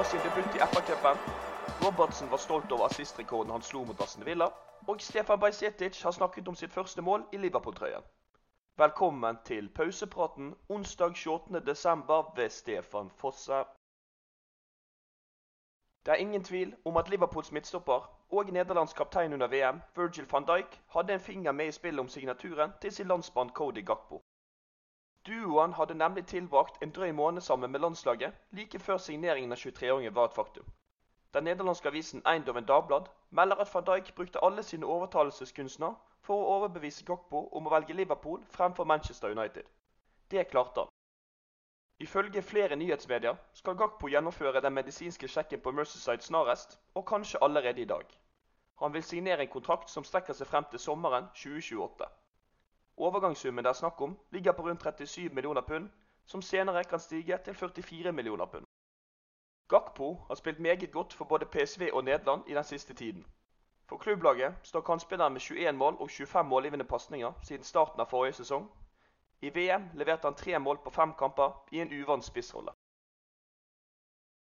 Gakpo siden debut i FA-cupen. Robertsen var stolt over assistrekorden han slo mot Aston Villa. Og Stefan Bajsetic har snakket om sitt første mål i Liverpool-trøyen. Velkommen til pausepraten onsdag 28.12. ved Stefan Fosse. Det er ingen tvil om at Liverpools midtstopper og Nederlands kaptein under VM, Virgil van Dijk, hadde en finger med i spillet om signaturen til sin landsmann Cody Gakpo. Duoen hadde nemlig tilbrakt en drøy måned sammen med landslaget like før signeringen av 23-åringen var et faktum. Den nederlandske avisen Eindhoven Dagblad melder at van Dijk brukte alle sine overtalelseskunstner for å overbevise Gakpo om å velge Liverpool fremfor Manchester United. Det klarte han. Ifølge flere nyhetsmedier skal Gakpo gjennomføre den medisinske sjekken på Mercyside snarest, og kanskje allerede i dag. Han vil signere en kontrakt som strekker seg frem til sommeren 2028. Overgangssummen det er snakk om, ligger på rundt 37 millioner pund, som senere kan stige til 44 millioner pund. Gakpo har spilt meget godt for både PSV og Nederland i den siste tiden. For klubblaget står kantspilleren med 21 mål og 25 målgivende pasninger siden starten av forrige sesong. I VM leverte han tre mål på fem kamper i en uvant spissrolle.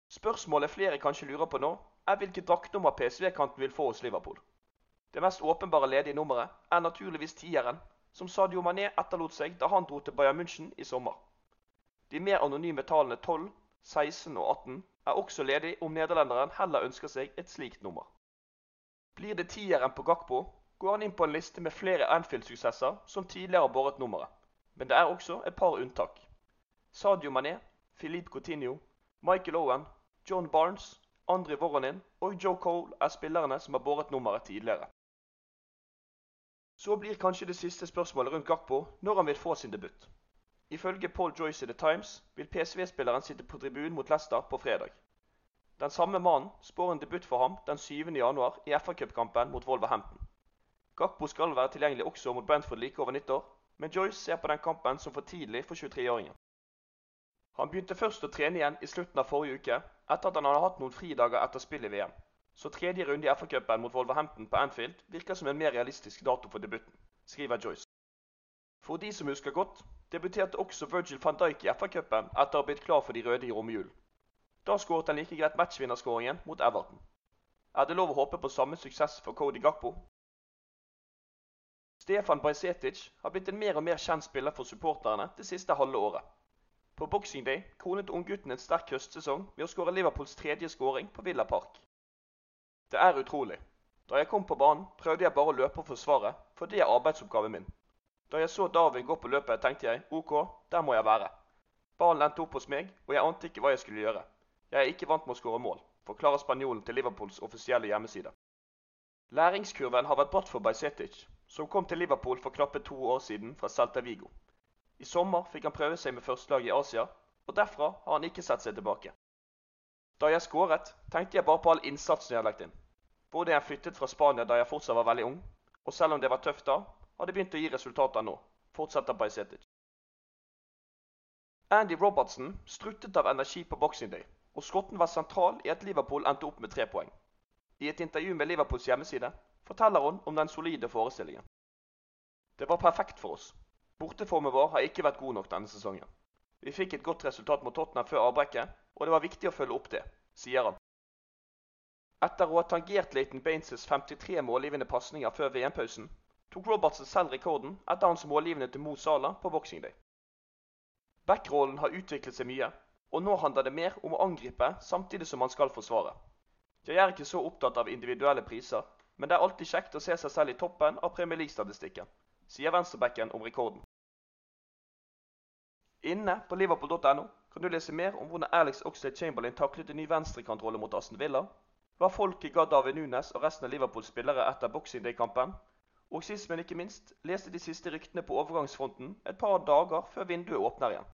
Spørsmålet flere kanskje lurer på nå, er hvilket draktnummer PSV-kanten vil få hos Liverpool. Det mest åpenbare ledige nummeret er naturligvis tieren, som Sadio Mané etterlot seg da han dro til Bayern München i sommer. De mer anonyme tallene 12, 16 og 18 er også ledig om nederlenderen heller ønsker seg et slikt nummer. Blir det tieren på Gakpo, går han inn på en liste med flere Anfield-suksesser som tidligere har båret nummeret. Men det er også et par unntak. Sadio Mané, Philippe Coutinho, Michael Owen, John Barnes, Andre Voronin og Joe Cole er spillerne som har båret nummeret tidligere. Så blir kanskje det siste spørsmålet rundt Gakpo når han vil få sin debut. Ifølge Paul Joyce i The Times vil PSV-spilleren sitte på tribunen mot Leicester på fredag. Den samme mannen spår en debut for ham den 7. januar i FA-cupkampen mot Wolverhampton. Gakpo skal være tilgjengelig også mot Brentford like over nyttår, men Joyce ser på den kampen som for tidlig for 23-åringen. Han begynte først å trene igjen i slutten av forrige uke, etter at han hadde hatt noen fridager etter spill i VM. Så tredje runde i FA-cupen mot Wolverhampton på Anfield virker som en mer realistisk dato for debuten, skriver Joyce. For de som husker godt, debuterte også Virgil van Dijk i FA-cupen etter å ha blitt klar for de røde i romjulen. Da skåret han like greit matchvinnerskåringen mot Everton. Er det lov å håpe på samme suksess for Cody Gakpo? Stefan Bajsetic har blitt en mer og mer kjent spiller for supporterne det siste halve året. På Boxing Day kronet unggutten en sterk høstsesong ved å skåre Liverpools tredje skåring på Villa Park. Det er utrolig. Da jeg kom på banen, prøvde jeg bare å løpe og forsvare, for det er arbeidsoppgaven min. Da jeg så Darwin gå på løpet, tenkte jeg OK, der må jeg være. Ballen endte opp hos meg, og jeg ante ikke hva jeg skulle gjøre. Jeg er ikke vant med å skåre mål, forklarer spanjolen til Liverpools offisielle hjemmeside. Læringskurven har vært bratt for Bajsetic, som kom til Liverpool for knappe to år siden fra Celta Vigo. I sommer fikk han prøve seg med førstelaget i Asia, og derfra har han ikke sett seg tilbake. Da jeg skåret, tenkte jeg bare på all innsatsen jeg hadde lagt inn. Både jeg flyttet fra Spania da jeg fortsatt var veldig ung, og selv om det var tøft da, har det begynt å gi resultater nå, fortsetter Bajsetic. Andy Robertson struttet av energi på Boxing og skotten var sentral i at Liverpool endte opp med tre poeng. I et intervju med Liverpools hjemmeside forteller hun om den solide forestillingen. Det var perfekt for oss. Borteformen vår har ikke vært god nok denne sesongen. Vi fikk et godt resultat mot Tottenham før avbrekket, og det var viktig å følge opp det, sier han. Etter å ha tangert Leighton Baines' 53 målgivende pasninger før VM-pausen, tok Robertsen selv rekorden etter hans målgivende til Mo Salah på Boxing Day. Backrollen har utviklet seg mye, og nå handler det mer om å angripe samtidig som man skal forsvare. Jeg er ikke så opptatt av individuelle priser, men det er alltid kjekt å se seg selv i toppen av Premier League-statistikken, sier venstrebacken om rekorden. Inne på liverpool.no kan du lese mer om hvordan Alex Oxlade Chamberlain taklet en ny venstrekantrolle mot Aston Villa, hva folket ga David Nunes og resten av Liverpools spillere etter Boxing Day-kampen, og sist, men ikke minst, leste de siste ryktene på overgangsfronten et par dager før vinduet åpner igjen.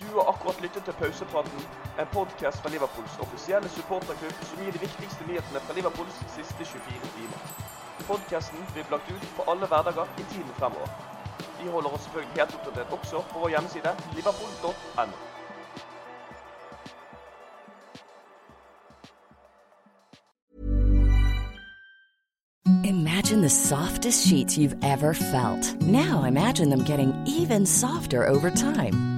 Du har akkurat lyttet til Pausepraten, en podkast fra Liverpools offisielle supporterklubb som gir de viktigste nyhetene fra Liverpools siste 24 timer. Podkasten blir lagt ut på alle hverdager i tiden fremover. Vi oss helt på vår liverpool.no. Imagine the softest sheets you've ever felt. Now imagine them getting even softer over time.